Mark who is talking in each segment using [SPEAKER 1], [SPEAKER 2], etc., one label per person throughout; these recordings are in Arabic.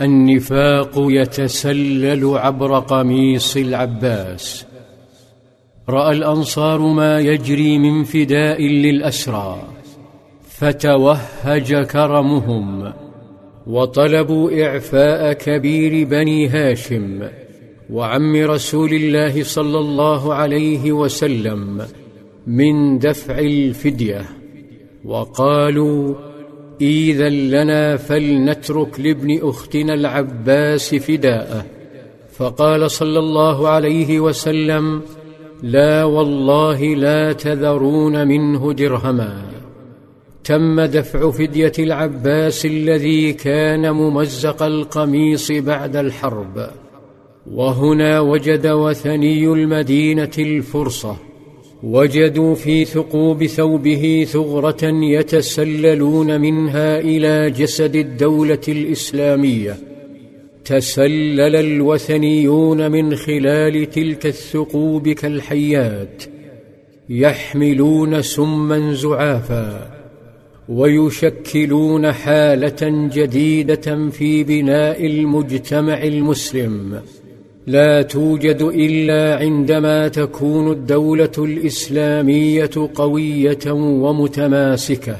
[SPEAKER 1] النفاق يتسلل عبر قميص العباس. رأى الأنصار ما يجري من فداء للأسرى فتوهج كرمهم وطلبوا إعفاء كبير بني هاشم وعم رسول الله صلى الله عليه وسلم من دفع الفدية. وقالوا إذا لنا فلنترك لابن أختنا العباس فداءه. فقال صلى الله عليه وسلم لا والله لا تذرون منه درهما. تم دفع فدية العباس الذي كان ممزق القميص بعد الحرب. وهنا وجد وثني المدينة الفرصة. وجدوا في ثقوب ثوبه ثغرة يتسللون منها إلى جسد الدولة الإسلامية. تسلل الوثنيون من خلال تلك الثقوب كالحيات يحملون سما زعافا ويشكلون حالة جديدة في بناء المجتمع المسلم. لا توجد إلا عندما تكون الدولة الإسلامية قوية ومتماسكة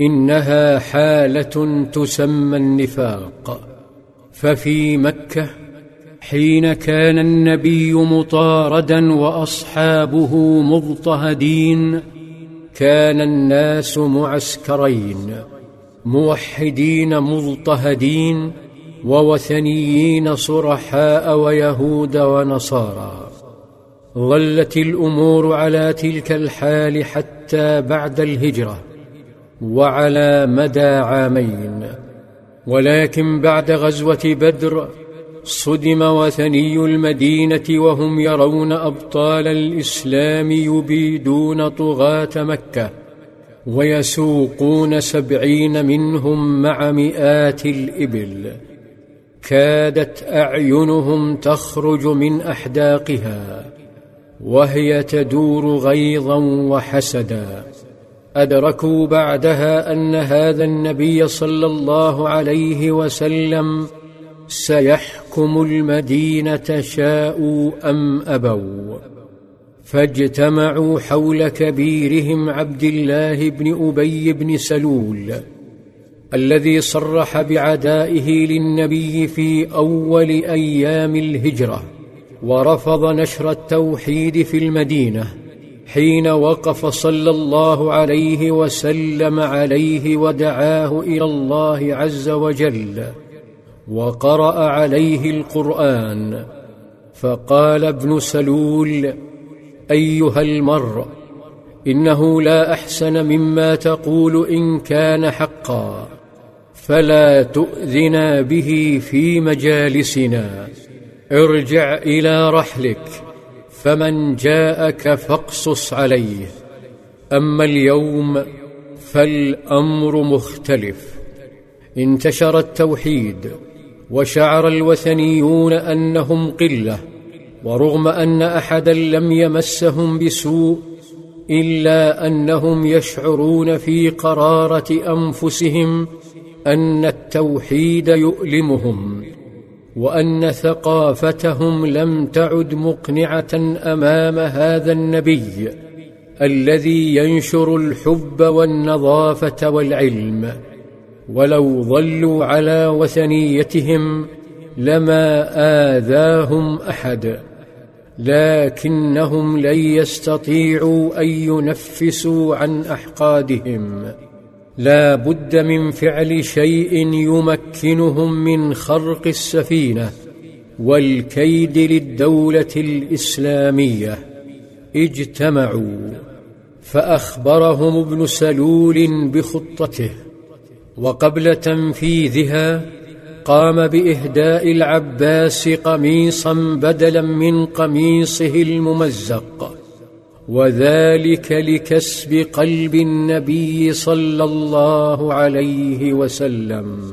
[SPEAKER 1] إنها حالة تسمى النفاق. ففي مكة حين كان النبي مطاردا وأصحابه مضطهدين كان الناس معسكرين موحدين مضطهدين ووثنيين صرحاء ويهود ونصارى. ظلت الأمور على تلك الحال حتى بعد الهجرة وعلى مدى عامين. ولكن بعد غزوة بدر صدم وثني المدينة وهم يرون أبطال الإسلام يبيدون طغاة مكة ويسوقون سبعين منهم مع مئات الإبل. كادت أعينهم تخرج من أحداقها وهي تدور غيظا وحسدا. أدركوا بعدها أن هذا النبي صلى الله عليه وسلم سيحكم المدينة شاءوا أم أبوا. فاجتمعوا حول كبيرهم عبد الله بن أبي بن سلول الذي صرح بعدائه للنبي في أول أيام الهجرة ورفض نشر التوحيد في المدينة حين وقف صلى الله عليه وسلم عليه ودعاه إلى الله عز وجل وقرأ عليه القرآن فقال ابن سلول أيها المرء إنه لا أحسن مما تقول إن كان حقا. فلا تؤذنا به في مجالسنا. ارجع إلى رحلك فمن جاءك فاقصص عليه. أما اليوم فالأمر مختلف. انتشر التوحيد وشعر الوثنيون أنهم قلة ورغم أن أحدا لم يمسهم بسوء إلا أنهم يشعرون في قرارة أنفسهم أن التوحيد يؤلمهم وأن ثقافتهم لم تعد مقنعة أمام هذا النبي الذي ينشر الحب والنظافة والعلم. ولو ظلوا على وثنيتهم لما آذاهم أحد لكنهم لن يستطيعوا أن ينفسوا عن أحقادهم. لا بد من فعل شيء يمكنهم من خرق السفينة والكيد للدولة الإسلامية. اجتمعوا. فأخبرهم ابن سلول بخطته. وقبل تنفيذها قام بإهداء العباس قميصا بدلا من قميصه الممزق. وذلك لكسب قلب النبي صلى الله عليه وسلم.